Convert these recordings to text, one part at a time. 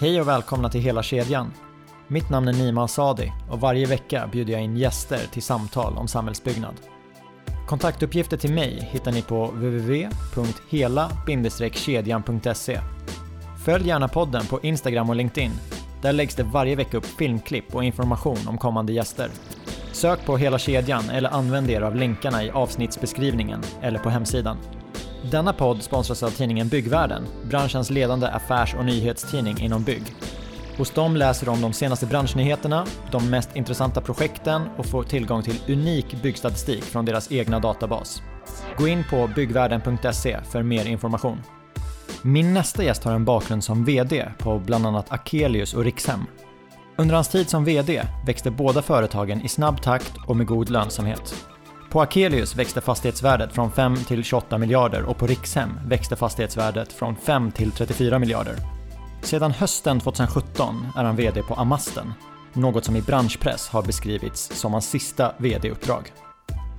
Hej och välkomna till Hela kedjan. Mitt namn är Nima Asadi och varje vecka bjuder jag in gäster till samtal om samhällsbyggnad. Kontaktuppgifter till mig hittar ni på www.hela-kedjan.se. Följ gärna podden på Instagram och LinkedIn. Där läggs det varje vecka upp filmklipp och information om kommande gäster. Sök på Hela kedjan eller använd er av länkarna i avsnittsbeskrivningen eller på hemsidan. Denna podd sponsras av tidningen Byggvärlden, branschens ledande affärs och nyhetstidning inom bygg. Hos dem läser du om de senaste branschnyheterna, de mest intressanta projekten och får tillgång till unik byggstatistik från deras egna databas. Gå in på byggvärlden.se för mer information. Min nästa gäst har en bakgrund som VD på bland annat Akelius och Rikshem. Under hans tid som VD växte båda företagen i snabb takt och med god lönsamhet. På Akelius växte fastighetsvärdet från 5 till 28 miljarder och på Rikshem växte fastighetsvärdet från 5 till 34 miljarder. Sedan hösten 2017 är han VD på Amasten, något som i branschpress har beskrivits som hans sista VD-uppdrag.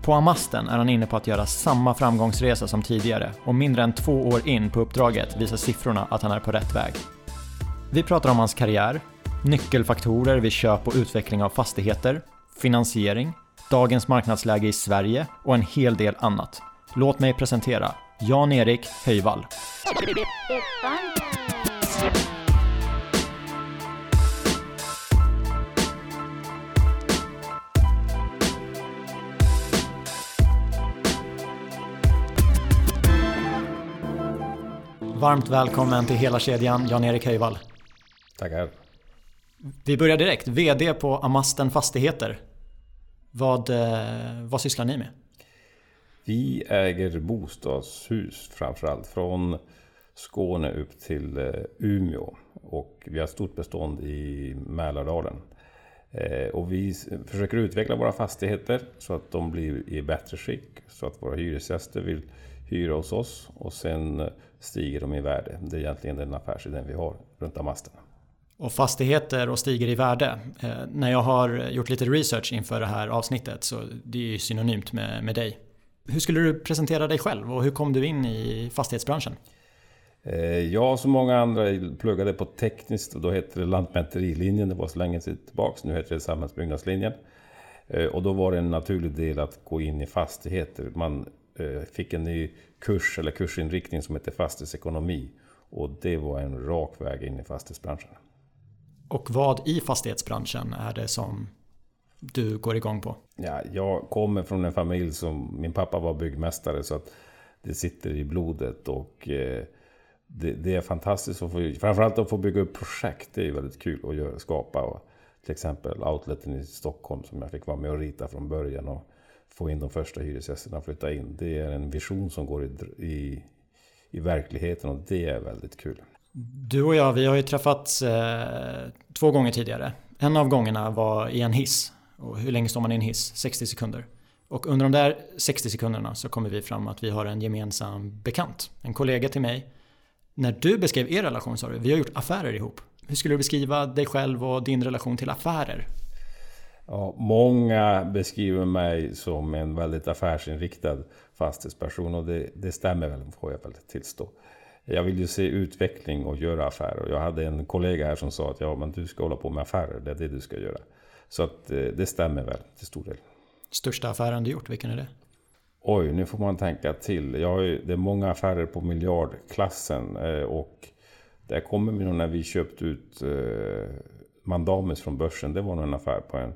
På Amasten är han inne på att göra samma framgångsresa som tidigare och mindre än två år in på uppdraget visar siffrorna att han är på rätt väg. Vi pratar om hans karriär, nyckelfaktorer vid köp och utveckling av fastigheter, finansiering, dagens marknadsläge i Sverige och en hel del annat. Låt mig presentera Jan-Erik Höjvall. Varmt välkommen till hela kedjan Jan-Erik Höjvall. Tackar. Vi börjar direkt. VD på Amasten Fastigheter. Vad, eh, vad sysslar ni med? Vi äger bostadshus framförallt från Skåne upp till eh, Umeå. Och vi har ett stort bestånd i Mälardalen. Eh, och vi försöker utveckla våra fastigheter så att de blir i bättre skick. Så att våra hyresgäster vill hyra hos oss och sen stiger de i värde. Det är egentligen den affärsidén vi har runt Amasterna. Och fastigheter och stiger i värde. Eh, när jag har gjort lite research inför det här avsnittet så det är ju synonymt med, med dig. Hur skulle du presentera dig själv och hur kom du in i fastighetsbranschen? Eh, jag som många andra pluggade på tekniskt och då hette det Lantmäterilinjen. Det var så länge sedan tillbaks. Nu heter det Samhällsbyggnadslinjen. Eh, och då var det en naturlig del att gå in i fastigheter. Man eh, fick en ny kurs eller kursinriktning som hette fastighetsekonomi. Och det var en rak väg in i fastighetsbranschen. Och vad i fastighetsbranschen är det som du går igång på? Ja, jag kommer från en familj som, min pappa var byggmästare så att det sitter i blodet och eh, det, det, är fantastiskt att få, framförallt att få bygga upp projekt. Det är väldigt kul att göra, skapa. Och, till exempel outleten i Stockholm som jag fick vara med och rita från början och få in de första hyresgästerna att flytta in. Det är en vision som går i, i, i verkligheten och det är väldigt kul. Du och jag, vi har ju träffats eh, två gånger tidigare. En av gångerna var i en hiss. Och hur länge står man i en hiss? 60 sekunder. Och under de där 60 sekunderna så kommer vi fram att vi har en gemensam bekant. En kollega till mig. När du beskrev er relation sa du, vi har gjort affärer ihop. Hur skulle du beskriva dig själv och din relation till affärer? Ja, många beskriver mig som en väldigt affärsinriktad fastighetsperson och det, det stämmer väl, får jag väl tillstå jag vill ju se utveckling och göra affärer. Jag hade en kollega här som sa att ja, men du ska hålla på med affärer, det är det du ska göra. Så att eh, det stämmer väl till stor del. Största affären du gjort, vilken är det? Oj, nu får man tänka till. Jag har ju, det är många affärer på miljardklassen eh, och där kommer vi nog när vi köpte ut eh, Mandamus från börsen. Det var nog en affär på en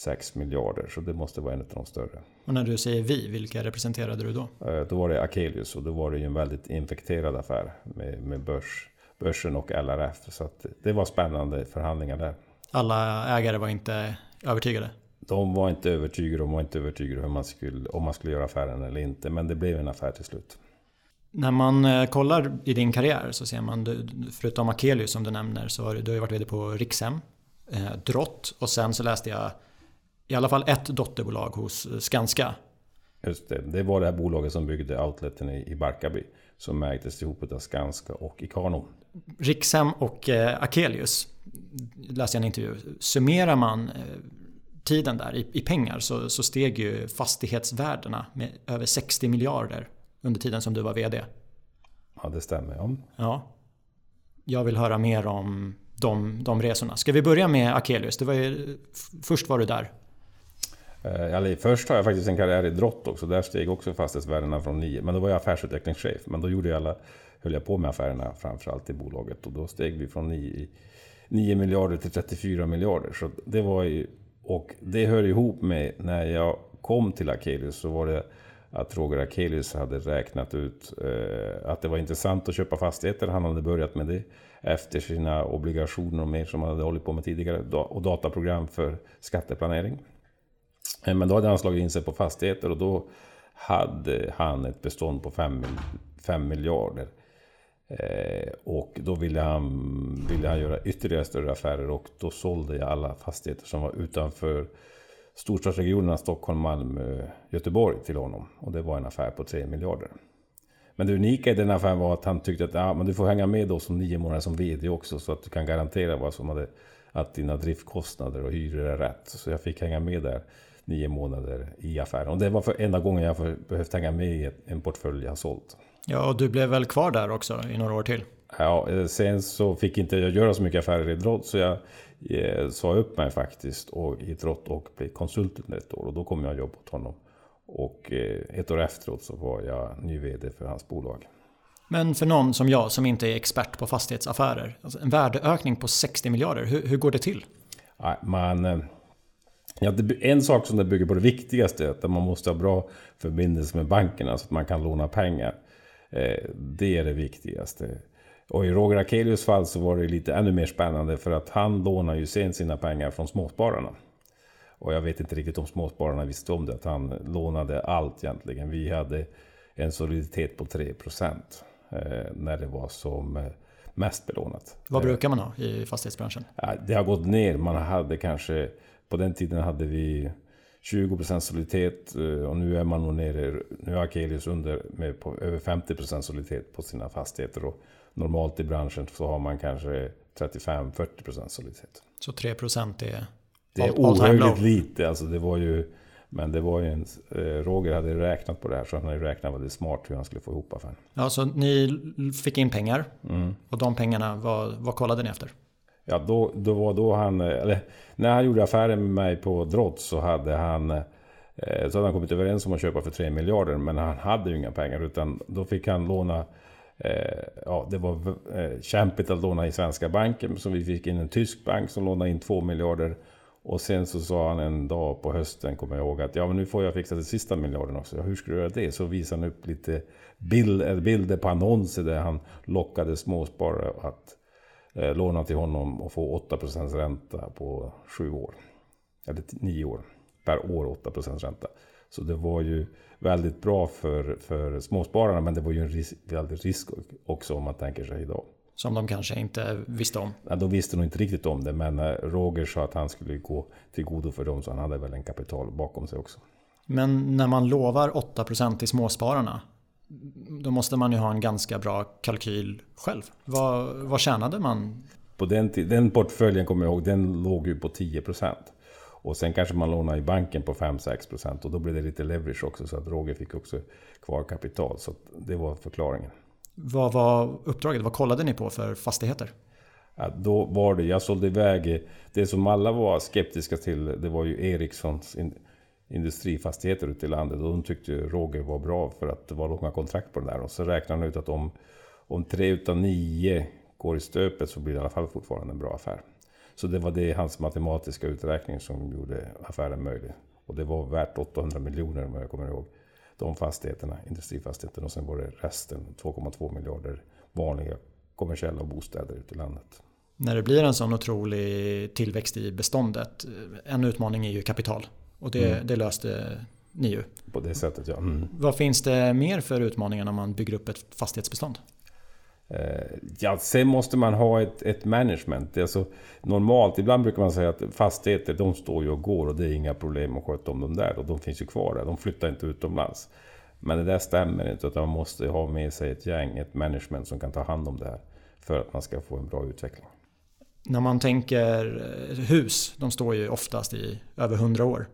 6 miljarder. Så det måste vara en av de större. Och när du säger vi, vilka representerade du då? Eh, då var det Akelius och då var det ju en väldigt infekterad affär med, med börs, börsen och LRF. Så det var spännande förhandlingar där. Alla ägare var inte övertygade? De var inte övertygade, de var inte övertygade om man skulle, om man skulle göra affären eller inte. Men det blev en affär till slut. När man eh, kollar i din karriär så ser man, förutom Akelius som du nämner, så har du, du har varit vd på Rikshem, eh, Drott och sen så läste jag i alla fall ett dotterbolag hos Skanska. Just det, det var det här bolaget som byggde outleten i Barkarby. Som ägdes ihop av Skanska och Ikano. Rikshem och eh, Akelius läste jag en intervju. Summerar man eh, tiden där i, i pengar så, så, steg ju fastighetsvärdena med över 60 miljarder under tiden som du var VD. Ja, det stämmer. Ja. ja. Jag vill höra mer om de, de resorna. Ska vi börja med Akelius? Det var ju, först var du där. Eh, eller, först har jag faktiskt en karriär i drott också. Där steg också fastighetsvärdena från 9. Men då var jag affärsutvecklingschef. Men då gjorde jag alla, höll jag på med affärerna framförallt i bolaget. Och då steg vi från 9, 9 miljarder till 34 miljarder. Så det var ju, och det hör ihop med när jag kom till Akelius så var det att Roger Akelius hade räknat ut eh, att det var intressant att köpa fastigheter. Han hade börjat med det efter sina obligationer och mer som han hade hållit på med tidigare och dataprogram för skatteplanering. Eh, men då hade han slagit in sig på fastigheter och då hade han ett bestånd på 5 miljarder. Eh, och då ville han, ville han göra ytterligare större affärer och då sålde jag alla fastigheter som var utanför storstadsregionerna Stockholm, Malmö, Göteborg till honom. Och det var en affär på 3 miljarder. Men det unika i den affären var att han tyckte att ja, men du får hänga med då som nio månader som VD också så att du kan garantera vad som hade, att dina driftkostnader och hyror är rätt. Så jag fick hänga med där nio månader i affären. Och det var för enda gången jag behövt hänga med i en portfölj jag sålt. Ja, och du blev väl kvar där också i några år till? Ja, eh, sen så fick inte jag göra så mycket affärer i Drott så jag eh, sa upp mig faktiskt och, i Drott och blev konsult under ett år. Och då kom jag jobba åt honom. Och eh, ett år efteråt så var jag ny VD för hans bolag. Men för någon som jag som inte är expert på fastighetsaffärer, alltså en värdeökning på 60 miljarder, hur, hur går det till? Man, eh, ja, en sak som det bygger på det viktigaste är att man måste ha bra förbindelse med bankerna så att man kan låna pengar. Eh, det är det viktigaste. Och i Roger Akelius fall så var det lite ännu mer spännande för att han lånar ju sen sina pengar från småspararna. Och jag vet inte riktigt om småspararna visste om det, att han lånade allt egentligen. Vi hade en soliditet på 3 procent eh, när det var som eh, mest belånat. Vad brukar man ha i fastighetsbranschen? Det har gått ner. Man hade kanske, på den tiden hade vi 20% soliditet eh, och nu är man nog nere, nu är Akelius under med på över 50% soliditet på sina fastigheter. Och normalt i branschen så har man kanske 35-40% soliditet. Så 3% är Det är ohöjligt lite, alltså det var ju men det var ju en, eh, Roger hade räknat på det här så han hade räknat väldigt smart hur han skulle få ihop affären. Ja, så ni fick in pengar mm. och de pengarna, vad, vad kollade ni efter? Ja, då, då var då han, eh, eller när han gjorde affären med mig på Drott så hade han eh, så hade han kommit överens om att köpa för 3 miljarder men han hade ju inga pengar utan då fick han låna eh, Ja, det var eh, kämpigt att låna i svenska banken så vi fick in en tysk bank som lånade in 2 miljarder och sen så sa han en dag på hösten, kommer jag ihåg, att ja men nu får jag fixa den sista miljarden också. Ja, hur ska du göra det? Så visade han upp lite bild, eh, bilder på annonser där han lockade småsparare att eh, låna till honom och få 8% ränta på sju år. Eller nio år. Per år 8% ränta. Så det var ju väldigt bra för, för småspararna men det var ju en risk, väldigt risk också om man tänker sig idag. Som de kanske inte visste om? Ja, de visste nog inte riktigt om det men eh, Roger sa att han skulle gå till godo för dem så han hade väl en kapital bakom sig också. Men när man lovar 8% till småspararna då måste man ju ha en ganska bra kalkyl själv. Vad, vad tjänade man? På den, den portföljen kommer jag ihåg, den låg ju på 10%. Och sen kanske man lånar i banken på 5-6% och då blev det lite leverage också så att Roger fick också kvar kapital. Så det var förklaringen. Vad var uppdraget? Vad kollade ni på för fastigheter? Ja, då var det, jag sålde iväg, det som alla var skeptiska till, det var ju Ericssons industrifastigheter ute i landet. Och de tyckte Roger var bra för att det var långa kontrakt på det där. Och så räknade han ut att om, om tre utav nio går i stöpet så blir det i alla fall fortfarande en bra affär. Så det var det hans matematiska uträkning som gjorde affären möjlig. Och det var värt 800 miljoner om jag kommer ihåg. De fastigheterna, industrifastigheterna och sen var det resten, 2,2 miljarder vanliga kommersiella bostäder ute i landet. När det blir en sån otrolig tillväxt i beståndet, en utmaning är ju kapital. Och det, mm. det löste ni ju. På det sättet ja. Mm. Vad finns det mer för utmaningar när man bygger upp ett fastighetsbestånd? Eh, ja, sen måste man ha ett, ett management. Alltså, normalt, ibland brukar man säga att fastigheter de står ju och går och det är inga problem att sköta om dem där. Och de finns ju kvar där, de flyttar inte utomlands. Men det där stämmer inte, utan man måste ha med sig ett gäng, ett management som kan ta hand om det här. För att man ska få en bra utveckling. När man tänker eh, hus, de står ju oftast i över 100 år.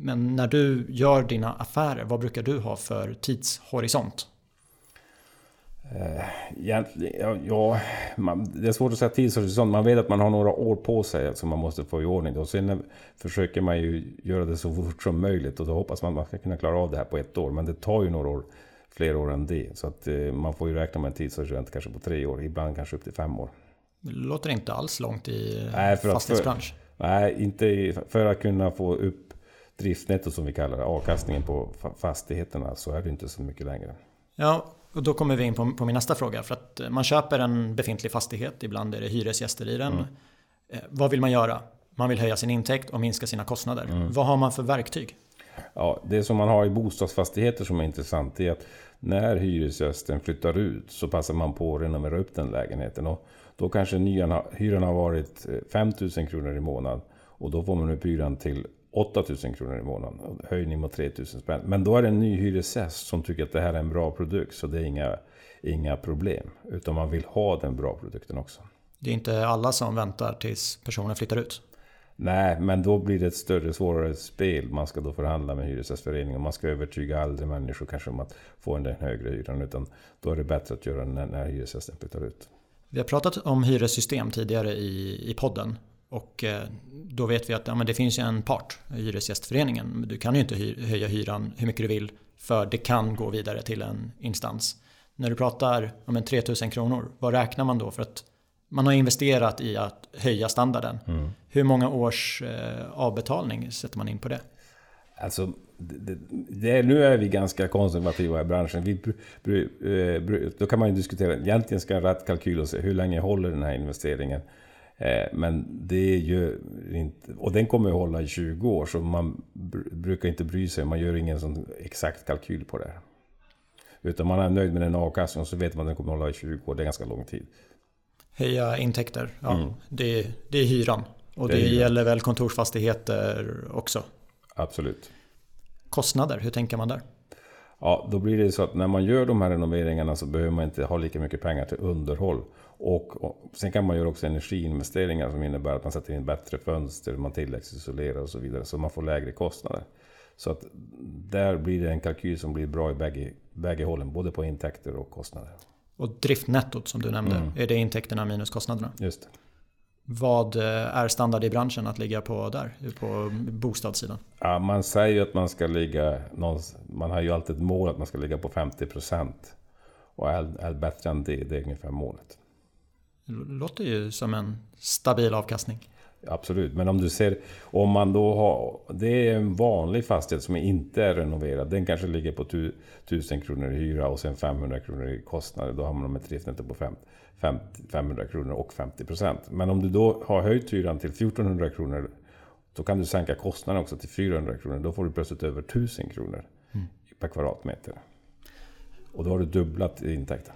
Men när du gör dina affärer, vad brukar du ha för tidshorisont? Egentligen, ja, man, det är svårt att säga tidshorisont. Man vet att man har några år på sig som man måste få i ordning. Och sen försöker man ju göra det så fort som möjligt och då hoppas man att man ska kunna klara av det här på ett år. Men det tar ju några år, fler år än det. Så att eh, man får ju räkna med en tidshorisont kanske på tre år, ibland kanske upp till fem år. Det låter inte alls långt i nej, för fastighetsbransch. För, nej, inte för att kunna få upp driftnetto som vi kallar det, avkastningen på fastigheterna, så är det inte så mycket längre. Ja, och då kommer vi in på, på min nästa fråga. För att man köper en befintlig fastighet, ibland är det hyresgäster i den. Mm. Eh, vad vill man göra? Man vill höja sin intäkt och minska sina kostnader. Mm. Vad har man för verktyg? Ja, det som man har i bostadsfastigheter som är intressant är att när hyresgästen flyttar ut så passar man på att renovera upp den lägenheten. Och då kanske nyan, hyran har varit 5 eh, 000 kronor i månaden. Och då får man upp hyran till 8000 kronor i månaden. Höjning mot 3000 spänn. Men då är det en ny hyresgäst som tycker att det här är en bra produkt. Så det är inga, inga problem. Utan man vill ha den bra produkten också. Det är inte alla som väntar tills personen flyttar ut? Nej, men då blir det ett större, svårare spel. Man ska då förhandla med Hyresgästföreningen. Man ska övertyga äldre människor kanske om att få den högre hyran. Utan då är det bättre att göra när, när hyresgästen flyttar ut. Vi har pratat om hyressystem tidigare i, i podden. Och eh, då vet vi att ja, men det finns ju en part, Hyresgästföreningen. Du kan ju inte höja hyran hur mycket du vill för det kan gå vidare till en instans. När du pratar om en 3000 kronor, vad räknar man då? För att man har investerat i att höja standarden. Mm. Hur många års eh, avbetalning sätter man in på det? Alltså, det, det, nu är vi ganska konservativa i branschen. Vi, eh, då kan man ju diskutera, egentligen ska en rätt kalkyl och se hur länge håller den här investeringen. Eh, men det gör inte... Och den kommer att hålla i 20 år, så man brukar inte bry sig. Man gör ingen sån exakt kalkyl på det. Utan man är nöjd med den avkastningen så vet man att den kommer att hålla i 20 år. Det är ganska lång tid. Höja intäkter, ja. Mm. Det, det är hyran. Och det, det gäller väl kontorsfastigheter också? Absolut. Kostnader, hur tänker man där? Ja, då blir det så att när man gör de här renoveringarna så behöver man inte ha lika mycket pengar till underhåll. Och, och, sen kan man göra också energiinvesteringar som innebär att man sätter in bättre fönster, man tilläggsisolerar och så vidare. Så man får lägre kostnader. Så att där blir det en kalkyl som blir bra i bägge, bägge hållen, både på intäkter och kostnader. Och driftnettot som du nämnde, mm. är det intäkterna minus kostnaderna? Just det. Vad eh, är standard i branschen att ligga på där, på bostadssidan? Ja, man säger ju att man ska ligga, man har ju alltid ett mål att man ska ligga på 50% och är, är bättre än det, det är ungefär målet. Det låter ju som en stabil avkastning. Absolut, men om du ser om man då har Det är en vanlig fastighet som inte är renoverad. Den kanske ligger på 1000 kronor i hyra och sen 500 kronor i kostnader. Då har man ett driftnetto på 500 kronor och 50 procent. Men om du då har höjt hyran till 1400 kronor då kan du sänka kostnaden också till 400 kronor. Då får du plötsligt över 1000 kronor mm. per kvadratmeter. Och då har du dubblat intäkten.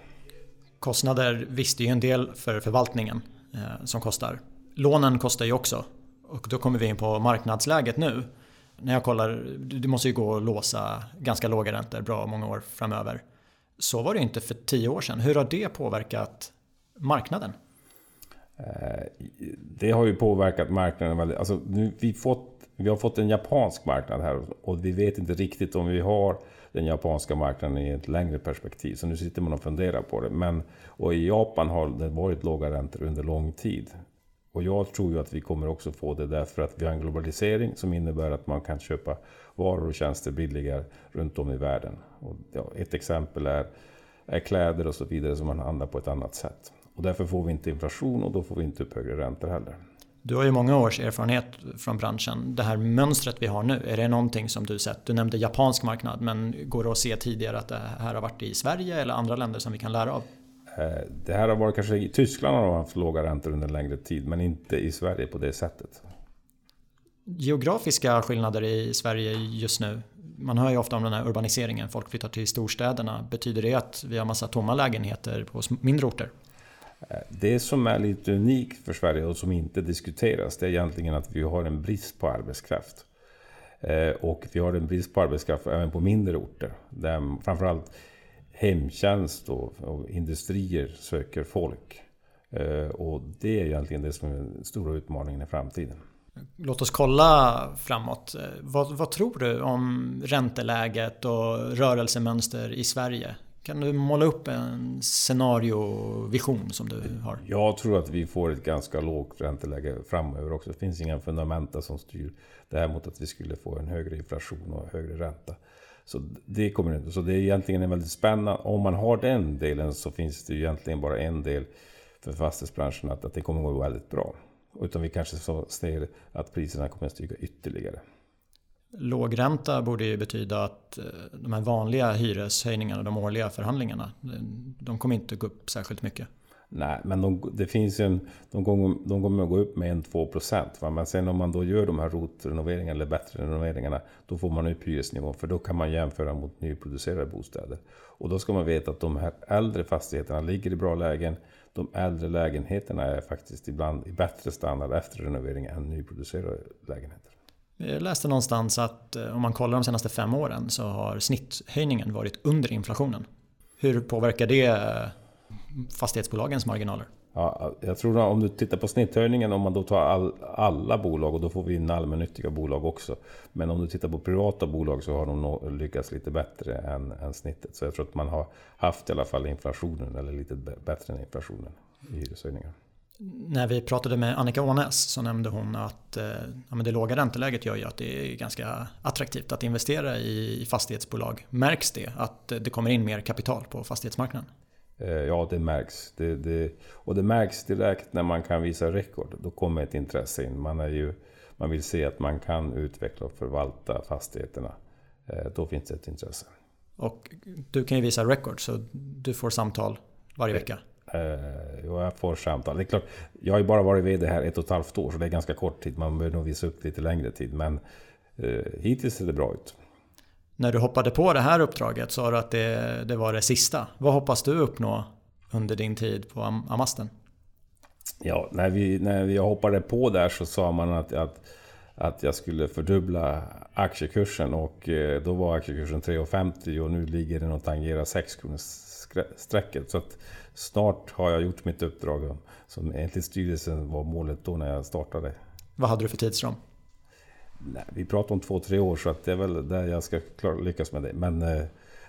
Kostnader visste ju en del för förvaltningen eh, som kostar. Lånen kostar ju också. Och då kommer vi in på marknadsläget nu. När jag kollar, det måste ju gå att låsa ganska låga räntor bra många år framöver. Så var det inte för tio år sedan. Hur har det påverkat marknaden? Eh, det har ju påverkat marknaden väldigt. Alltså, nu, vi, fått, vi har fått en japansk marknad här och vi vet inte riktigt om vi har den japanska marknaden i ett längre perspektiv. Så nu sitter man och funderar på det. Men, och i Japan har det varit låga räntor under lång tid. Och jag tror ju att vi kommer också få det därför att vi har en globalisering som innebär att man kan köpa varor och tjänster billigare runt om i världen. Och ett exempel är, är kläder och så vidare som man handlar på ett annat sätt. Och därför får vi inte inflation och då får vi inte upp högre räntor heller. Du har ju många års erfarenhet från branschen. Det här mönstret vi har nu, är det någonting som du sett? Du nämnde japansk marknad, men går det att se tidigare att det här har varit i Sverige eller andra länder som vi kan lära av? Eh, det här har varit kanske i Tyskland har de haft låga räntor under en längre tid, men inte i Sverige på det sättet. Geografiska skillnader i Sverige just nu. Man hör ju ofta om den här urbaniseringen, folk flyttar till storstäderna. Betyder det att vi har massa tomma lägenheter på mindre orter? Eh, det som är lite unikt för Sverige och som inte diskuteras det är egentligen att vi har en brist på arbetskraft. Eh, och vi har en brist på arbetskraft även på mindre orter. Där framförallt hemtjänst och, och industrier söker folk. Eh, och det är egentligen det som är den stora utmaningen i framtiden. Låt oss kolla framåt. Vad, vad, tror du om ränteläget och rörelsemönster i Sverige? Kan du måla upp en scenariovision som du har? Jag tror att vi får ett ganska lågt ränteläge framöver också. Det finns inga fundamenta som styr det här mot att vi skulle få en högre inflation och högre ränta. Så det kommer inte. Så det är egentligen en väldigt spännande. Om man har den delen så finns det egentligen bara en del för fastighetsbranschen att, att det kommer att gå väldigt bra. Utan vi kanske ser att priserna kommer att stiga ytterligare. Lågränta borde ju betyda att eh, de här vanliga hyreshöjningarna, de årliga förhandlingarna, de kommer inte gå upp särskilt mycket. Nej, men de, det finns en, de, kommer, de kommer att gå upp med 1-2 procent. Men sen om man då gör de här rotrenoveringarna eller bättre renoveringarna, då får man upp hyresnivån. För då kan man jämföra mot nyproducerade bostäder. Och då ska man veta att de här äldre fastigheterna ligger i bra lägen. De äldre lägenheterna är faktiskt ibland i bättre standard efter renovering än nyproducerade lägenheter. Jag läste någonstans att eh, om man kollar de senaste fem åren så har snitthöjningen varit under inflationen. Hur påverkar det eh, fastighetsbolagens marginaler? Ja, jag tror att om du tittar på snitthöjningen, om man då tar all, alla bolag och då får vi in allmännyttiga bolag också. Men om du tittar på privata bolag så har de lyckats lite bättre än, än snittet. Så jag tror att man har haft i alla fall inflationen, eller lite bättre än inflationen i hyreshöjningar. När vi pratade med Annika Ånäs så nämnde hon att eh, ja, men det låga ränteläget gör ju att det är ganska attraktivt att investera i fastighetsbolag. Märks det att det kommer in mer kapital på fastighetsmarknaden? Eh, ja, det märks. Det, det, och det märks direkt när man kan visa rekord. Då kommer ett intresse in. Man, är ju, man vill se att man kan utveckla och förvalta fastigheterna. Eh, då finns det ett intresse. Och du kan ju visa rekord så du får samtal varje vecka. Eh, jag får samtal. Det är klart, jag har ju bara varit VD här ett och ett halvt år så det är ganska kort tid. Man behöver nog visa upp lite längre tid. Men eh, hittills ser det bra ut. När du hoppade på det här uppdraget sa du att det, det var det sista. Vad hoppas du uppnå under din tid på Amasten? Ja, när vi, när vi hoppade på där så sa man att, att, att jag skulle fördubbla aktiekursen och eh, då var aktiekursen 3,50 och nu ligger den och tangerar 6 kronors strecket. Så att snart har jag gjort mitt uppdrag som enligt styrelsen var målet då när jag startade. Vad hade du för tidsram? Nej, vi pratar om två, tre år så att det är väl där jag ska klara, lyckas med det. Men eh,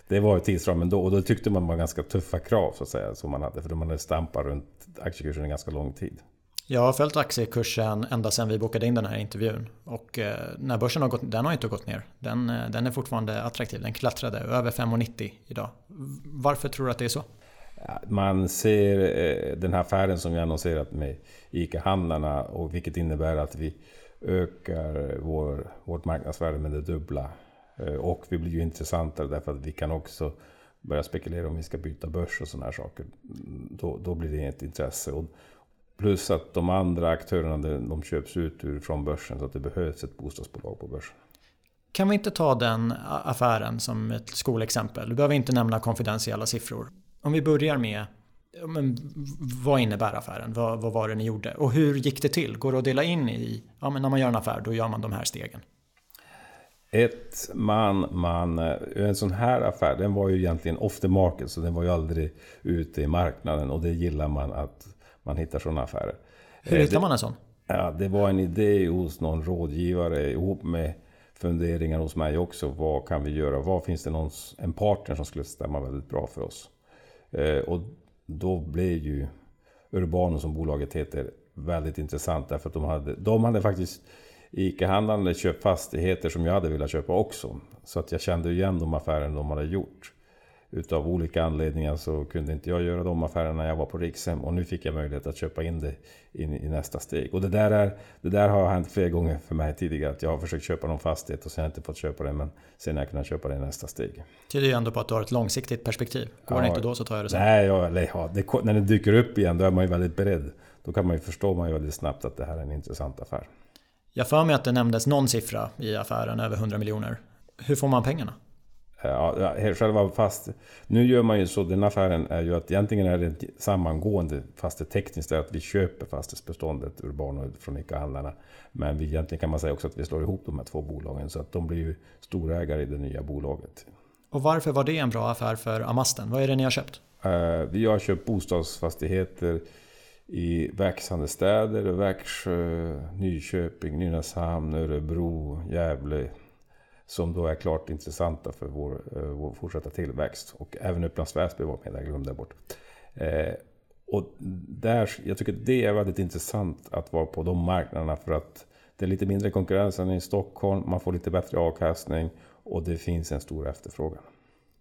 det var ju tidsramen då och då tyckte man var ganska tuffa krav så att säga som man hade. För man hade stampat runt aktiekursen en ganska lång tid. Jag har följt aktiekursen ända sedan vi bokade in den här intervjun. Och eh, när börsen har gått den har inte gått ner. Den, eh, den är fortfarande attraktiv. Den klättrade över 5,90 idag. Varför tror du att det är så? Man ser eh, den här affären som vi annonserat med ICA-handlarna och vilket innebär att vi ökar vår, vårt marknadsvärde med det dubbla. Eh, och vi blir ju intressantare därför att vi kan också börja spekulera om vi ska byta börs och sådana här saker. Mm, då, då blir det ett intresse. Och Plus att de andra aktörerna de köps ut ur från börsen så att det behövs ett bostadsbolag på börsen. Kan vi inte ta den affären som ett skolexempel? Du behöver inte nämna konfidentiella siffror. Om vi börjar med men, vad innebär affären? Vad, vad, var det ni gjorde? Och hur gick det till? Går det att dela in i, ja men när man gör en affär då gör man de här stegen? Ett, man, man, en sån här affär den var ju egentligen off the market så den var ju aldrig ute i marknaden och det gillar man att man hittar sådana affärer. Hur hittar man en sån? Ja, det var en idé hos någon rådgivare ihop med funderingar hos mig också. Vad kan vi göra? Var finns det någon, en partner som skulle stämma väldigt bra för oss? Eh, och då blev ju Urbano som bolaget heter väldigt intressant därför att de hade, de hade faktiskt ICA-handlande köpt fastigheter som jag hade velat köpa också. Så att jag kände igen de affärerna de hade gjort utav olika anledningar så kunde inte jag göra de affärerna när jag var på Rikshem och nu fick jag möjlighet att köpa in det in i nästa steg. Och det där, är, det där har hänt flera gånger för mig tidigare att jag har försökt köpa någon fastighet och sen har jag inte fått köpa den men sen har jag kunnat köpa det i nästa steg. Tyder ju ändå på att du har ett långsiktigt perspektiv. Går ja, det inte då så tar jag det sen. Nej, ja, ja, det, när det dyker upp igen då är man ju väldigt beredd. Då kan man ju förstå man ju väldigt snabbt att det här är en intressant affär. Jag för mig att det nämndes någon siffra i affären, över 100 miljoner. Hur får man pengarna? Ja, själva fast... Nu gör man ju så, den affären är ju att egentligen är det sammangående fast det tekniskt är att vi köper fastighetsbeståndet Urbano från ICA-handlarna. Men vi, egentligen kan man säga också att vi slår ihop de här två bolagen så att de blir ju storägare i det nya bolaget. Och varför var det en bra affär för Amasten? Vad är det ni har köpt? Uh, vi har köpt bostadsfastigheter i växande städer. Växjö, Nyköping, Nynäshamn, Örebro, Gävle, som då är klart intressanta för vår, eh, vår fortsatta tillväxt. Och även Upplands Väsby var med, där glömde jag bort. Eh, och där, jag tycker det är väldigt intressant att vara på de marknaderna för att det är lite mindre konkurrens än i Stockholm, man får lite bättre avkastning och det finns en stor efterfrågan.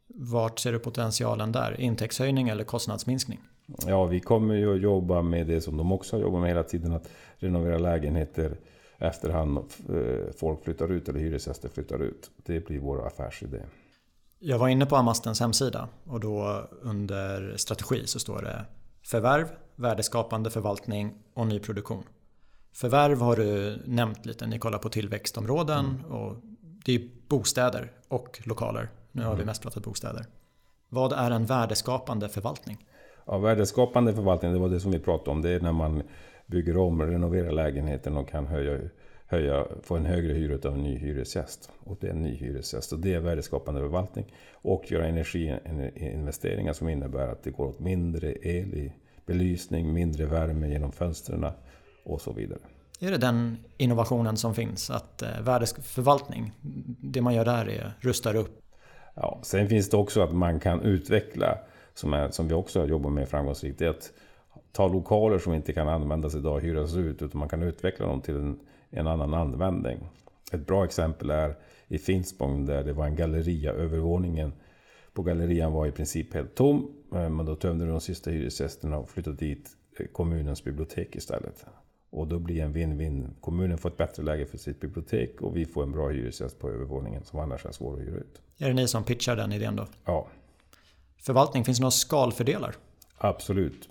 Vart ser du potentialen där? Intäktshöjning eller kostnadsminskning? Ja, vi kommer ju att jobba med det som de också har jobbat med hela tiden, att renovera lägenheter efterhand eh, folk flyttar ut eller hyresgäster flyttar ut. Det blir vår affärsidé. Jag var inne på Amastens hemsida och då under strategi så står det förvärv, värdeskapande förvaltning och nyproduktion. Förvärv har du nämnt lite, ni kollar på tillväxtområden mm. och det är bostäder och lokaler. Nu har mm. vi mest pratat bostäder. Vad är en värdeskapande förvaltning? Ja, värdeskapande förvaltning, det var det som vi pratade om. Det är när man bygger om och renoverar lägenheten och kan höja, höja, få en högre hyra av en ny hyresgäst. Och det är en ny hyresgäst. Och det är värdeskapande förvaltning. Och göra energiinvesteringar som innebär att det går åt mindre el i belysning, mindre värme genom fönstren och så vidare. Är det den innovationen som finns? Att eh, värdesförvaltning, det man gör där är rustar upp? Ja, sen finns det också att man kan utveckla, som, är, som vi också jobbar med framgångsrikt, det är att ta lokaler som inte kan användas idag och hyras ut, utan man kan utveckla dem till en, en annan användning. Ett bra exempel är i Finspång där det var en galleria. Övervåningen på gallerian var i princip helt tom. Eh, men då tömde de sista hyresgästerna och flyttade dit eh, kommunens bibliotek istället. Och då blir en win-win. Kommunen får ett bättre läge för sitt bibliotek och vi får en bra hyresgäst på övervåningen som annars är svår att hyra ut. Är det ni som pitchar den idén då? Ja. Förvaltning, finns det några skalfördelar? Absolut.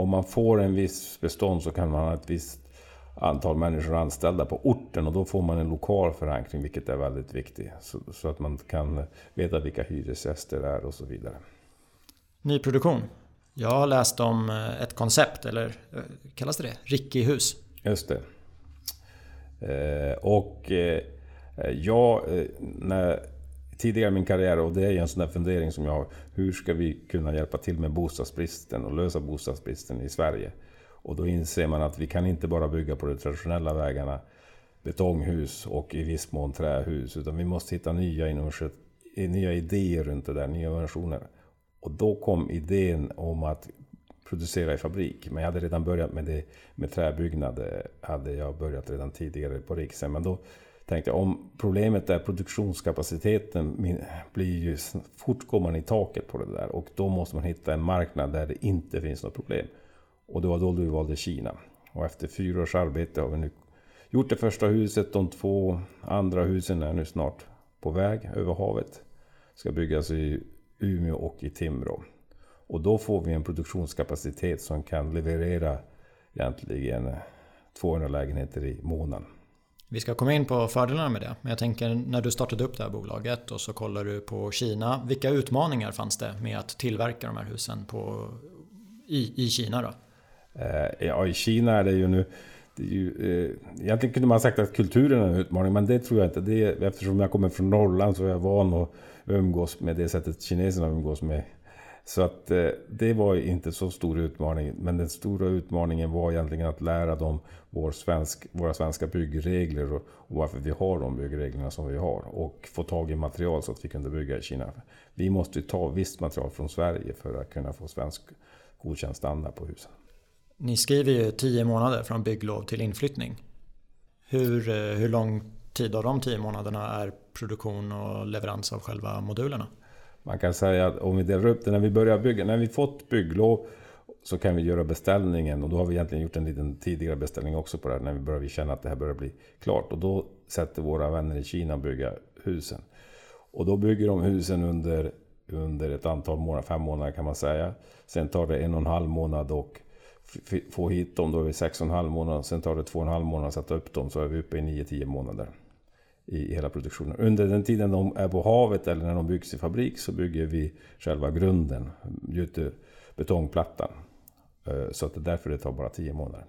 Om man får en viss bestånd så kan man ha ett visst antal människor anställda på orten och då får man en lokal förankring vilket är väldigt viktigt. Så, så att man kan veta vilka hyresgäster det är och så vidare. Nyproduktion. Jag har läst om eh, ett koncept, eller eh, kallas det det? Ricky-hus. Just det. Eh, och eh, jag, eh, när, tidigare i min karriär, och det är en sån där fundering som jag har. Hur ska vi kunna hjälpa till med bostadsbristen och lösa bostadsbristen i Sverige? Och då inser man att vi kan inte bara bygga på de traditionella vägarna, betonghus och i viss mån trähus, utan vi måste hitta nya, nya idéer runt det där, nya versioner. Och då kom idén om att producera i fabrik. Men jag hade redan börjat med det med träbyggnad. Hade jag börjat redan tidigare på Riksen. Men då tänkte jag om problemet är produktionskapaciteten blir ju fort går man i taket på det där. Och då måste man hitta en marknad där det inte finns något problem. Och det var då du valde Kina. Och efter fyra års arbete har vi nu gjort det första huset. De två andra husen är nu snart på väg över havet. Ska byggas i Umeå och i Timrå. Och då får vi en produktionskapacitet som kan leverera egentligen 200 lägenheter i månaden. Vi ska komma in på fördelarna med det. Men jag tänker när du startade upp det här bolaget och så kollar du på Kina. Vilka utmaningar fanns det med att tillverka de här husen på, i, i Kina då? Eh, ja, i Kina är det ju nu... Det är ju, eh, egentligen kunde man sagt att kulturen är en utmaning, men det tror jag inte. Det är, eftersom jag kommer från Norrland så är jag van att umgås med det sättet kineserna umgås med. Så att eh, det var inte så stor utmaning. Men den stora utmaningen var egentligen att lära dem vår svensk, våra svenska byggregler och, och varför vi har de byggreglerna som vi har. Och få tag i material så att vi kunde bygga i Kina. Vi måste ta visst material från Sverige för att kunna få svensk godkänd standard på husen. Ni skriver ju 10 månader från bygglov till inflyttning. Hur, eh, hur lång tid av de 10 månaderna är produktion och leverans av själva modulerna? Man kan säga att om vi delar upp det när vi börjar bygga, när vi fått bygglov så kan vi göra beställningen och då har vi egentligen gjort en liten tidigare beställning också på det här när vi börjar känna att det här börjar bli klart och då sätter våra vänner i Kina och bygga husen. Och då bygger de husen under, under ett antal månader, fem månader kan man säga. Sen tar det en och en halv månad och få hit dem, då är vi sex och en halv månad. Sen tar det två och en halv månad att sätta upp dem, så är vi uppe i nio, tio månader i hela produktionen. Under den tiden de är på havet eller när de byggs i fabrik så bygger vi själva grunden, gjuter betongplattan. Eh, så att det är därför det tar bara tio månader.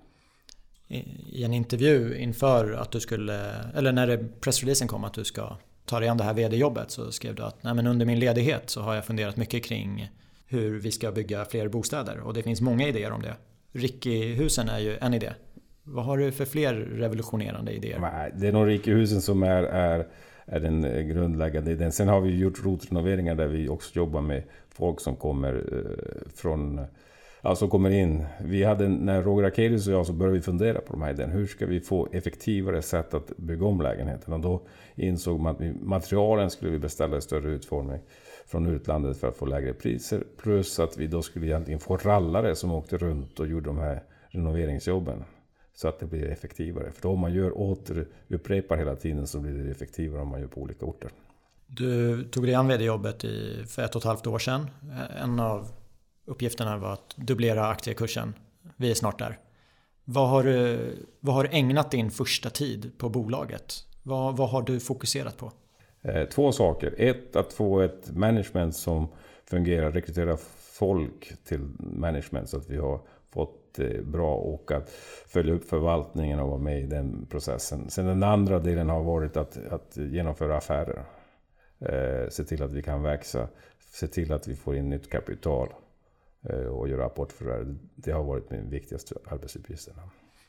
I en intervju inför att du skulle, eller när pressreleasen kom att du ska ta dig an det här vd-jobbet så skrev du att Nej, men under min ledighet så har jag funderat mycket kring hur vi ska bygga fler bostäder och det finns många idéer om det. Ricky-husen är ju en idé. Vad har du för fler revolutionerande idéer? Nej, det är nog rikehusen som är, är, är den eh, grundläggande idén. Sen har vi gjort rotrenoveringar där vi också jobbar med folk som kommer eh, från Alltså kommer in. Vi hade, när Roger Akelius och jag så började vi fundera på de här idéerna. Hur ska vi få effektivare sätt att bygga om lägenheten? Och då insåg man att materialen skulle vi beställa i större utformning från utlandet för att få lägre priser. Plus att vi då skulle egentligen få rallare som åkte runt och gjorde de här renoveringsjobben. Så att det blir effektivare. För då om man gör återupprepar hela tiden så blir det effektivare om man gör på olika orter. Du tog dig an vd-jobbet för ett och ett halvt år sedan. En av uppgifterna var att dubblera aktiekursen. Vi är snart där. Vad har du, vad har du ägnat din första tid på bolaget? Vad, vad har du fokuserat på? Eh, två saker. Ett, att få ett management som fungerar, rekrytera folk till management så att vi har fått eh, bra och att följa upp förvaltningen och vara med i den processen. Sen den andra delen har varit att, att genomföra affärer. Eh, se till att vi kan växa, se till att vi får in nytt kapital eh, och göra rapportförvärv. Det har varit min viktigaste arbetsuppgift.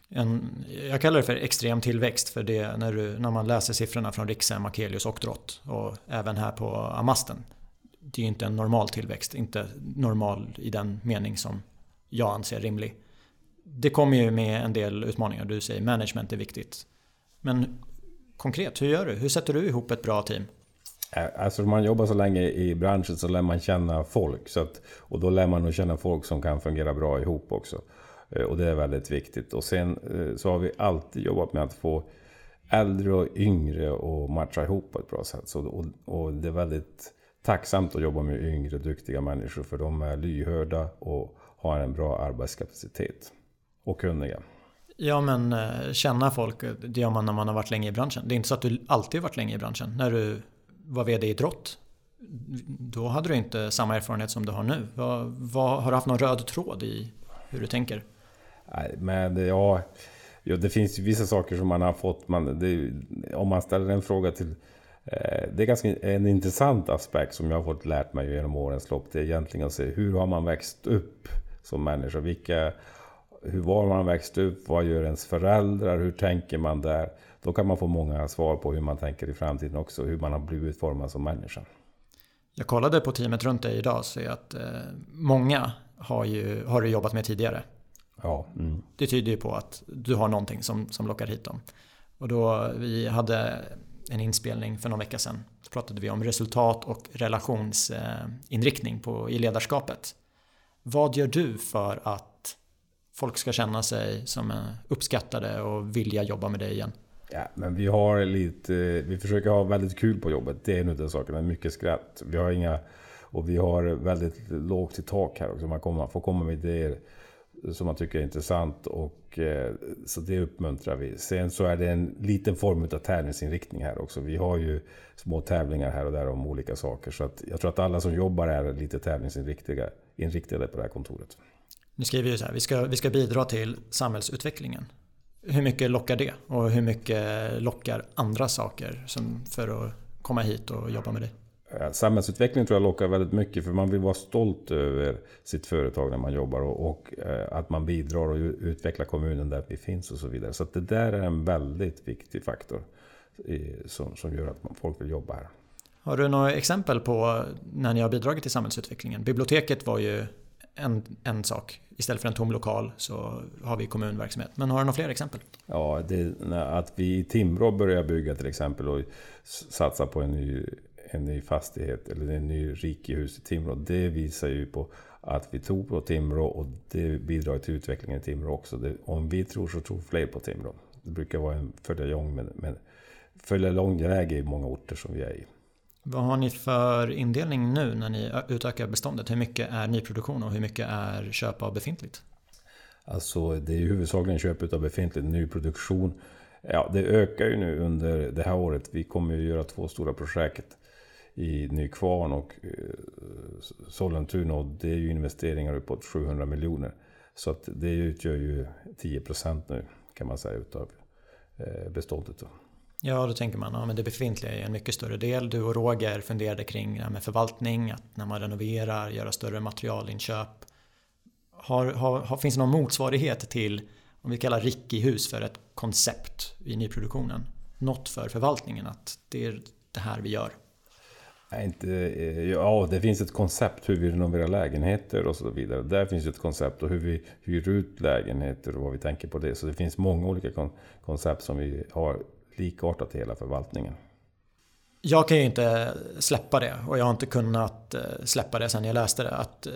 En, jag kallar det för extrem tillväxt för det när, du, när man läser siffrorna från Rikshem, Akelius och Drott och även här på Amasten. Det är ju inte en normal tillväxt, inte normal i den mening som jag anser rimlig. Det kommer ju med en del utmaningar. Du säger management är viktigt. Men konkret, hur gör du? Hur sätter du ihop ett bra team? Alltså om man jobbar så länge i branschen så lär man känna folk. Så att, och då lär man nog känna folk som kan fungera bra ihop också. Och det är väldigt viktigt. Och sen så har vi alltid jobbat med att få äldre och yngre att matcha ihop på ett bra sätt. Så, och, och det är väldigt tacksamt att jobba med yngre duktiga människor för de är lyhörda och har en bra arbetskapacitet. Och kunniga. Ja men eh, känna folk, det gör man när man har varit länge i branschen. Det är inte så att du alltid har varit länge i branschen. När du var VD i Drott, då hade du inte samma erfarenhet som du har nu. Vad, vad, har du haft någon röd tråd i hur du tänker? Nej, men ja, ja, det finns vissa saker som man har fått. Man, det, om man ställer en fråga till eh, det är ganska en intressant aspekt som jag har fått lärt mig genom årens lopp. Det är egentligen att se hur har man växt upp som människa? Vilka, hur var man växt upp? Vad gör ens föräldrar? Hur tänker man där? Då kan man få många svar på hur man tänker i framtiden också. Hur man har blivit utformad som människa. Jag kollade på teamet runt dig idag och ser att eh, många har, ju, har du jobbat med tidigare. Ja. Mm. Det tyder ju på att du har någonting som, som lockar hit dem. Och då vi hade en inspelning för någon vecka sedan. Så pratade vi om resultat och relationsinriktning på, i ledarskapet. Vad gör du för att folk ska känna sig som uppskattade och vilja jobba med dig igen? Ja, men vi har lite, vi försöker ha väldigt kul på jobbet. Det är en av sakerna. Mycket skratt. Vi har inga, och vi har väldigt lågt i tak här också. Man, kommer, får komma med idéer som man tycker är intressant. Och, eh, så det uppmuntrar vi. Sen så är det en liten form av tävlingsinriktning här också. Vi har ju små tävlingar här och där om olika saker. Så att jag tror att alla som jobbar är lite tävlingsinriktade på det här kontoret. Nu skriver ju så här, vi ska, vi ska bidra till samhällsutvecklingen. Hur mycket lockar det? Och hur mycket lockar andra saker som för att komma hit och jobba med dig? Samhällsutveckling tror jag lockar väldigt mycket för man vill vara stolt över sitt företag när man jobbar och, och eh, att man bidrar och utvecklar kommunen där vi finns och så vidare. Så det där är en väldigt viktig faktor som, som gör att folk vill jobba här. Har du några exempel på när ni har bidragit till samhällsutvecklingen? Biblioteket var ju en, en sak. Istället för en tom lokal så har vi kommunverksamhet. Men har du några fler exempel? Ja, det, att vi i Timrå börjar bygga till exempel och satsa på en ny, en ny fastighet eller en ny rikehus i Timrå. Det visar ju på att vi tror på Timrå och det bidrar till utvecklingen i Timrå också. Det, om vi tror så tror fler på Timrå. Det brukar vara en följa men, men följa lång väg i många orter som vi är i. Vad har ni för indelning nu när ni utökar beståndet? Hur mycket är nyproduktion och hur mycket är köp av befintligt? Alltså det är ju huvudsakligen köp av befintligt. Nyproduktion, ja det ökar ju nu under det här året. Vi kommer ju göra två stora projekt i Nykvarn och eh, Sollentuna och det är ju investeringar uppåt 700 miljoner. Så att det utgör ju 10% nu kan man säga utav eh, beståndet. Då. Ja, då tänker man att ja, det befintliga är en mycket större del. Du och Roger funderade kring det här med förvaltning, att när man renoverar, göra större materialinköp. Har, har, har, finns det någon motsvarighet till, om vi kallar Ricky-hus för ett koncept i nyproduktionen? Något för förvaltningen, att det är det här vi gör? Nej, inte, eh, ja, det finns ett koncept hur vi renoverar lägenheter och så vidare. Där finns ett koncept och hur vi hyr ut lägenheter och vad vi tänker på det. Så det finns många olika kon koncept som vi har likartat i hela förvaltningen. Jag kan ju inte släppa det och jag har inte kunnat eh, släppa det sen jag läste det. Att eh,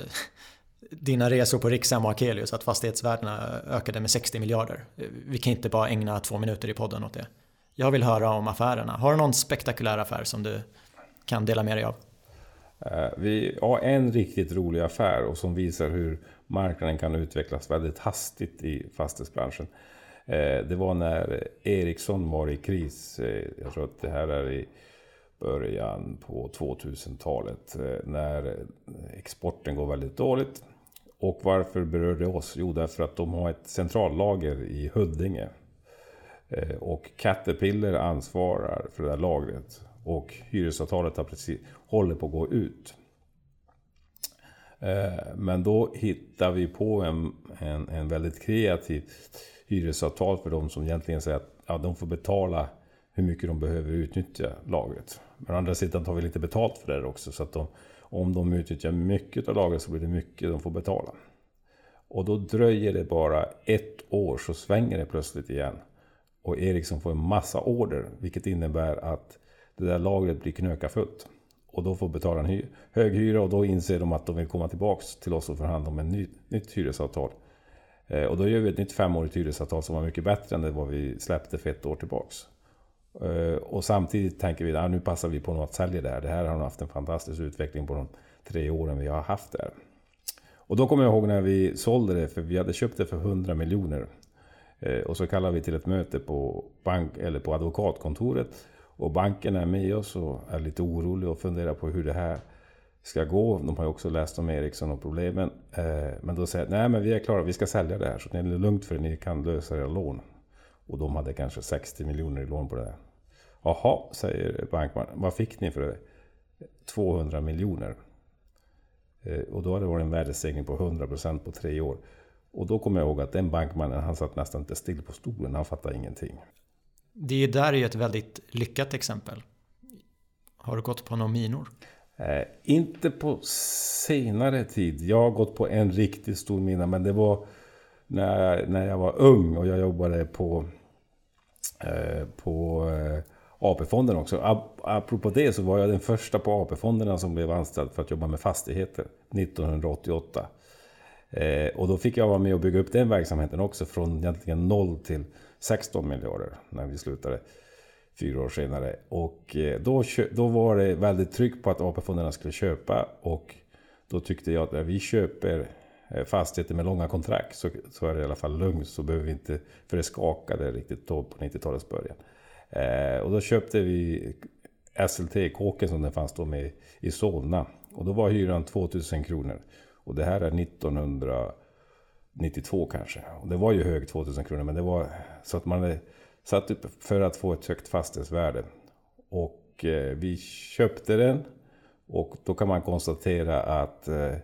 dina resor på Rikshem och Akelius, att fastighetsvärdena ökade med 60 miljarder. Vi kan inte bara ägna två minuter i podden åt det. Jag vill höra om affärerna. Har du någon spektakulär affär som du kan dela med dig av? Eh, vi har en riktigt rolig affär och som visar hur marknaden kan utvecklas väldigt hastigt i fastighetsbranschen. Eh, det var när Ericsson var i kris. Eh, jag tror att det här är i början på 2000-talet när exporten går väldigt dåligt. Och varför berör det oss? Jo, därför att de har ett centrallager i Huddinge. Och Caterpillar ansvarar för det där lagret. Och hyresavtalet har precis, håller på att gå ut. Eh, men då hittar vi på en, en, en väldigt kreativ hyresavtal för de som egentligen säger att ja, de får betala hur mycket de behöver utnyttja lagret. Men å andra sidan tar vi lite betalt för det också. Så att de, om de utnyttjar mycket av lagret så blir det mycket de får betala. Och då dröjer det bara ett år så svänger det plötsligt igen. Och Ericsson får en massa order. Vilket innebär att det där lagret blir knökafullt. Och då får betala en hy hög hyra och då inser de att de vill komma tillbaks till oss och förhandla om ett ny, nytt hyresavtal. Eh, och då gör vi ett nytt femårigt hyresavtal som var mycket bättre än det vad vi släppte för ett år tillbaks. Eh, och samtidigt tänker vi att nu passar vi på att sälja det här. Det här har haft en fantastisk utveckling på de tre åren vi har haft det här. Och då kommer jag ihåg när vi sålde det, för vi hade köpt det för 100 miljoner. Eh, och så kallade vi till ett möte på, bank, eller på advokatkontoret. Och banken är med oss och är lite orolig och funderar på hur det här ska gå. De har ju också läst om Ericsson och problemen. Eh, men då säger nej men vi är klara, vi ska sälja det här. Så det är lugnt för er, ni kan lösa era lån. Och de hade kanske 60 miljoner i lån på det här. Jaha, säger bankmannen. Vad fick ni för det? 200 miljoner. Eh, och då hade det varit en värdestegring på 100% på tre år. Och då kommer jag ihåg att den bankmannen, han satt nästan inte still på stolen. Han fattade ingenting. Det där är ju ett väldigt lyckat exempel. Har du gått på några minor? Eh, inte på senare tid. Jag har gått på en riktigt stor mina, men det var när, när jag var ung och jag jobbade på, eh, på eh, AP-fonden också. Apropå det så var jag den första på AP-fonderna som blev anställd för att jobba med fastigheter 1988. Eh, och då fick jag vara med och bygga upp den verksamheten också från egentligen noll till 16 miljarder när vi slutade fyra år senare. Och eh, då, då var det väldigt tryck på att AP-fonderna skulle köpa och då tyckte jag att när vi köper eh, fastigheter med långa kontrakt så, så är det i alla fall lugnt. Så behöver vi inte, för det skakade riktigt då på 90-talets början. Eh, och då köpte vi SLT-kåken som den fanns då med i Solna. Och då var hyran 2000 kronor. Och det här är 1900. 92 kanske. Och det var ju hög 2000 kronor men det var så att man hade satt upp för att få ett högt fastighetsvärde. Och eh, vi köpte den. Och då kan man konstatera att eh,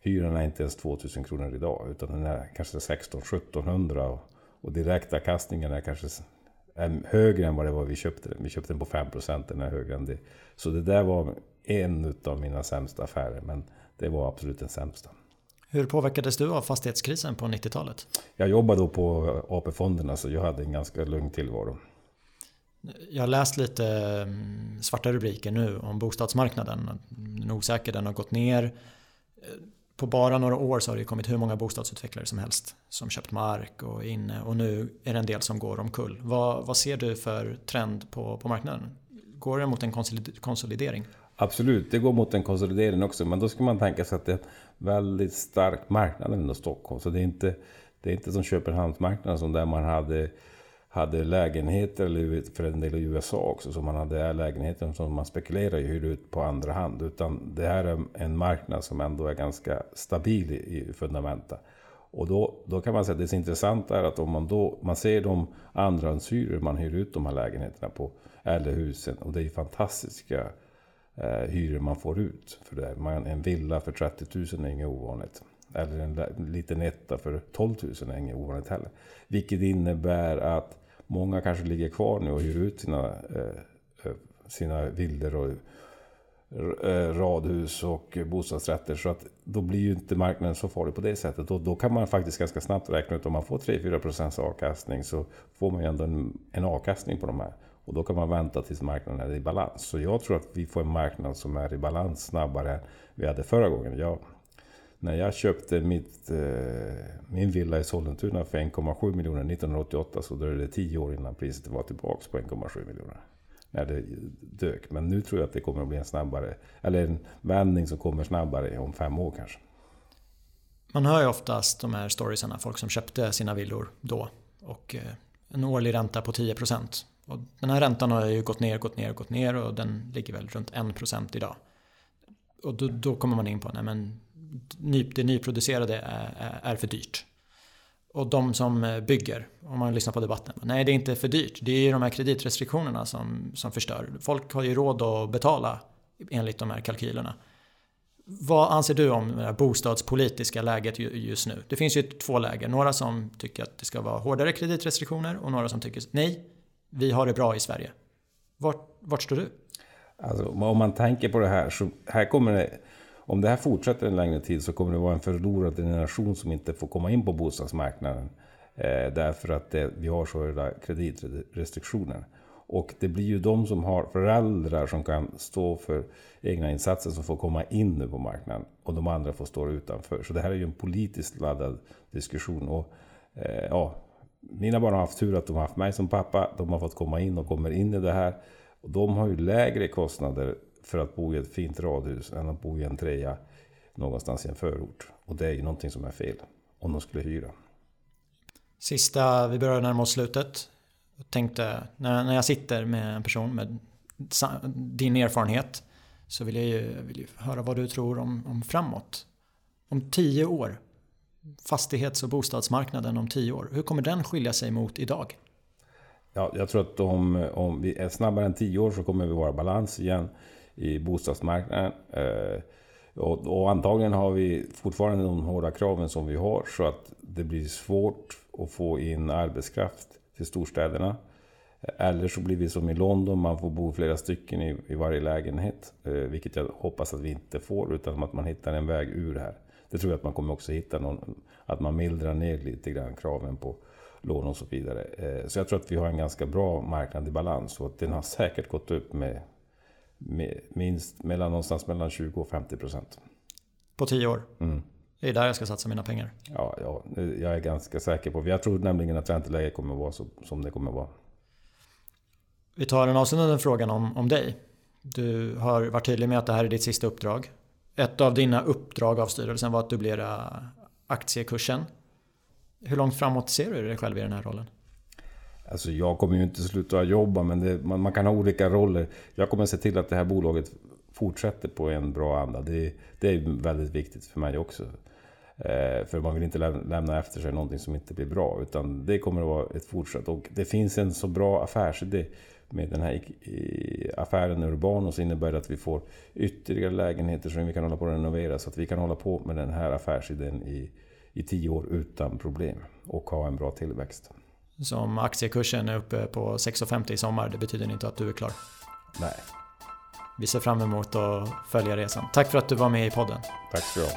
hyran är inte ens 2000 kronor idag. Utan den är kanske 16-1700. Och, och direktavkastningen är kanske är högre än vad det var vi köpte den. Vi köpte den på 5%, den är högre än det. Så det där var en av mina sämsta affärer, men det var absolut den sämsta. Hur påverkades du av fastighetskrisen på 90-talet? Jag jobbade då på AP-fonderna så jag hade en ganska lugn tillvaro. Jag har läst lite mm, svarta rubriker nu om bostadsmarknaden. Den är osäker, den har gått ner på bara några år så har det kommit hur många bostadsutvecklare som helst som köpt mark och inne och nu är det en del som går omkull. Vad, vad ser du för trend på, på marknaden? Går det mot en konsolidering? Absolut, det går mot en konsolidering också. Men då ska man tänka sig att det är en väldigt stark marknad ändå Stockholm. Så det är inte, det är inte som Köpenhamnsmarknaden som där man hade hade lägenheter, eller för en del i USA också, som man hade lägenheter som man spekulerar i hyr ut på andra hand. Utan det här är en marknad som ändå är ganska stabil i fundamenta. Och då, då kan man säga att det är intressant är att om man då man ser de andrahandshyror man hyr ut de här lägenheterna på, eller husen, och det är fantastiska eh, hyror man får ut för det. Man, en villa för 30 000 är inget ovanligt. Eller en liten etta för 12 000 är inget ovanligt heller. Vilket innebär att Många kanske ligger kvar nu och hyr ut sina, eh, eh sina villor och eh, radhus och bostadsrätter. Så att då blir ju inte marknaden så farlig på det sättet. Och då kan man faktiskt ganska snabbt räkna ut om man får 3-4 procents avkastning så får man ju ändå en, en avkastning på de här. Och då kan man vänta tills marknaden är i balans. Så jag tror att vi får en marknad som är i balans snabbare än vi hade förra gången. Jag, när jag köpte mitt, eh, min villa i Sollentuna för 1,7 miljoner 1988 så dröjde det 10 år innan priset var tillbaka på 1,7 miljoner. När det dök. Men nu tror jag att det kommer att bli en snabbare, eller en vändning som kommer snabbare om fem år kanske. Man hör ju oftast de här storiesarna, folk som köpte sina villor då och eh, en årlig ränta på 10 procent. Och den här räntan har ju gått ner, gått ner, gått ner och den ligger väl runt 1% idag. Och då, då kommer man in på, nej men det nyproducerade är, är för dyrt. Och de som eh, bygger, om man lyssnar på debatten, nej det är inte för dyrt. Det är ju de här kreditrestriktionerna som, som förstör. Folk har ju råd att betala enligt de här kalkylerna. Vad anser du om det här bostadspolitiska läget just nu? Det finns ju två läger. Några som tycker att det ska vara hårdare kreditrestriktioner och några som tycker nej, vi har det bra i Sverige. Vart, vart står du? Alltså, om man tänker på det här så här kommer det om det här fortsätter en längre tid så kommer det vara en förlorad generation som inte får komma in på bostadsmarknaden. Eh, därför att det, vi har så höga kreditrestriktioner. Och det blir ju de som har föräldrar som kan stå för egna insatser som får komma in nu på marknaden. Och de andra får stå utanför. Så det här är ju en politiskt laddad diskussion. Och, eh, ja, mina barn har haft tur att de har haft mig som pappa. De har fått komma in och kommer in i det här. Och de har ju lägre kostnader för att bo i ett fint radhus än att bo i en trea någonstans i en förort. Och det är ju någonting som är fel om de skulle hyra. Sista, vi börjar närma oss slutet. Jag tänkte, när, när jag sitter med en person med din erfarenhet så vill jag ju, vill höra vad du tror om, om framåt. Om tio år, fastighets och bostadsmarknaden om tio år, hur kommer den skilja sig mot idag? Ja, jag tror att om, om vi är snabbare än tio år så kommer vi vara balans igen i bostadsmarknaden. Eh, och, och, antagligen har vi fortfarande de hårda kraven som vi har så att det blir svårt att få in arbetskraft till storstäderna. Eller så blir vi som i London, man får bo flera stycken i, i varje lägenhet. Eh, vilket jag hoppas att vi inte får, utan att man hittar en väg ur det här. Det tror jag att man kommer också hitta, någon, att man mildrar ner lite grann kraven på lån och så vidare. Eh, så jag tror att vi har en ganska bra marknad i balans och att den har säkert gått upp med minst mellan, någonstans mellan 20 och 50 procent. På 10 år? Mm. Det är där jag ska satsa mina pengar? Ja, ja, jag är ganska säker på. Jag tror nämligen att ränteläget kommer att vara så, som det kommer att vara. Vi tar den avslutande frågan om, om dig. Du har varit tydlig med att det här är ditt sista uppdrag. Ett av dina uppdrag av styrelsen var att dubblera aktiekursen. Hur långt framåt ser du dig själv i den här rollen? Alltså jag kommer ju inte sluta jobba, men det, man, man, kan ha olika roller. Jag kommer se till att det här bolaget fortsätter på en bra anda. Det, det är väldigt viktigt för mig också. Eh, för man vill inte lämna efter sig någonting som inte blir bra. Utan det kommer att vara ett fortsatt. Och det finns en så bra affärsidé med den här affären Urbanos innebär det att vi får ytterligare lägenheter som vi kan hålla på att renovera. Så att vi kan hålla på med den här affärsidén i, i tio år utan problem. Och ha en bra tillväxt. Som aktiekursen är uppe på 6,50 i sommar, det betyder inte att du är klar. Nej. Vi ser fram emot att följa resan. Tack för att du var med i podden. Tack så du ha.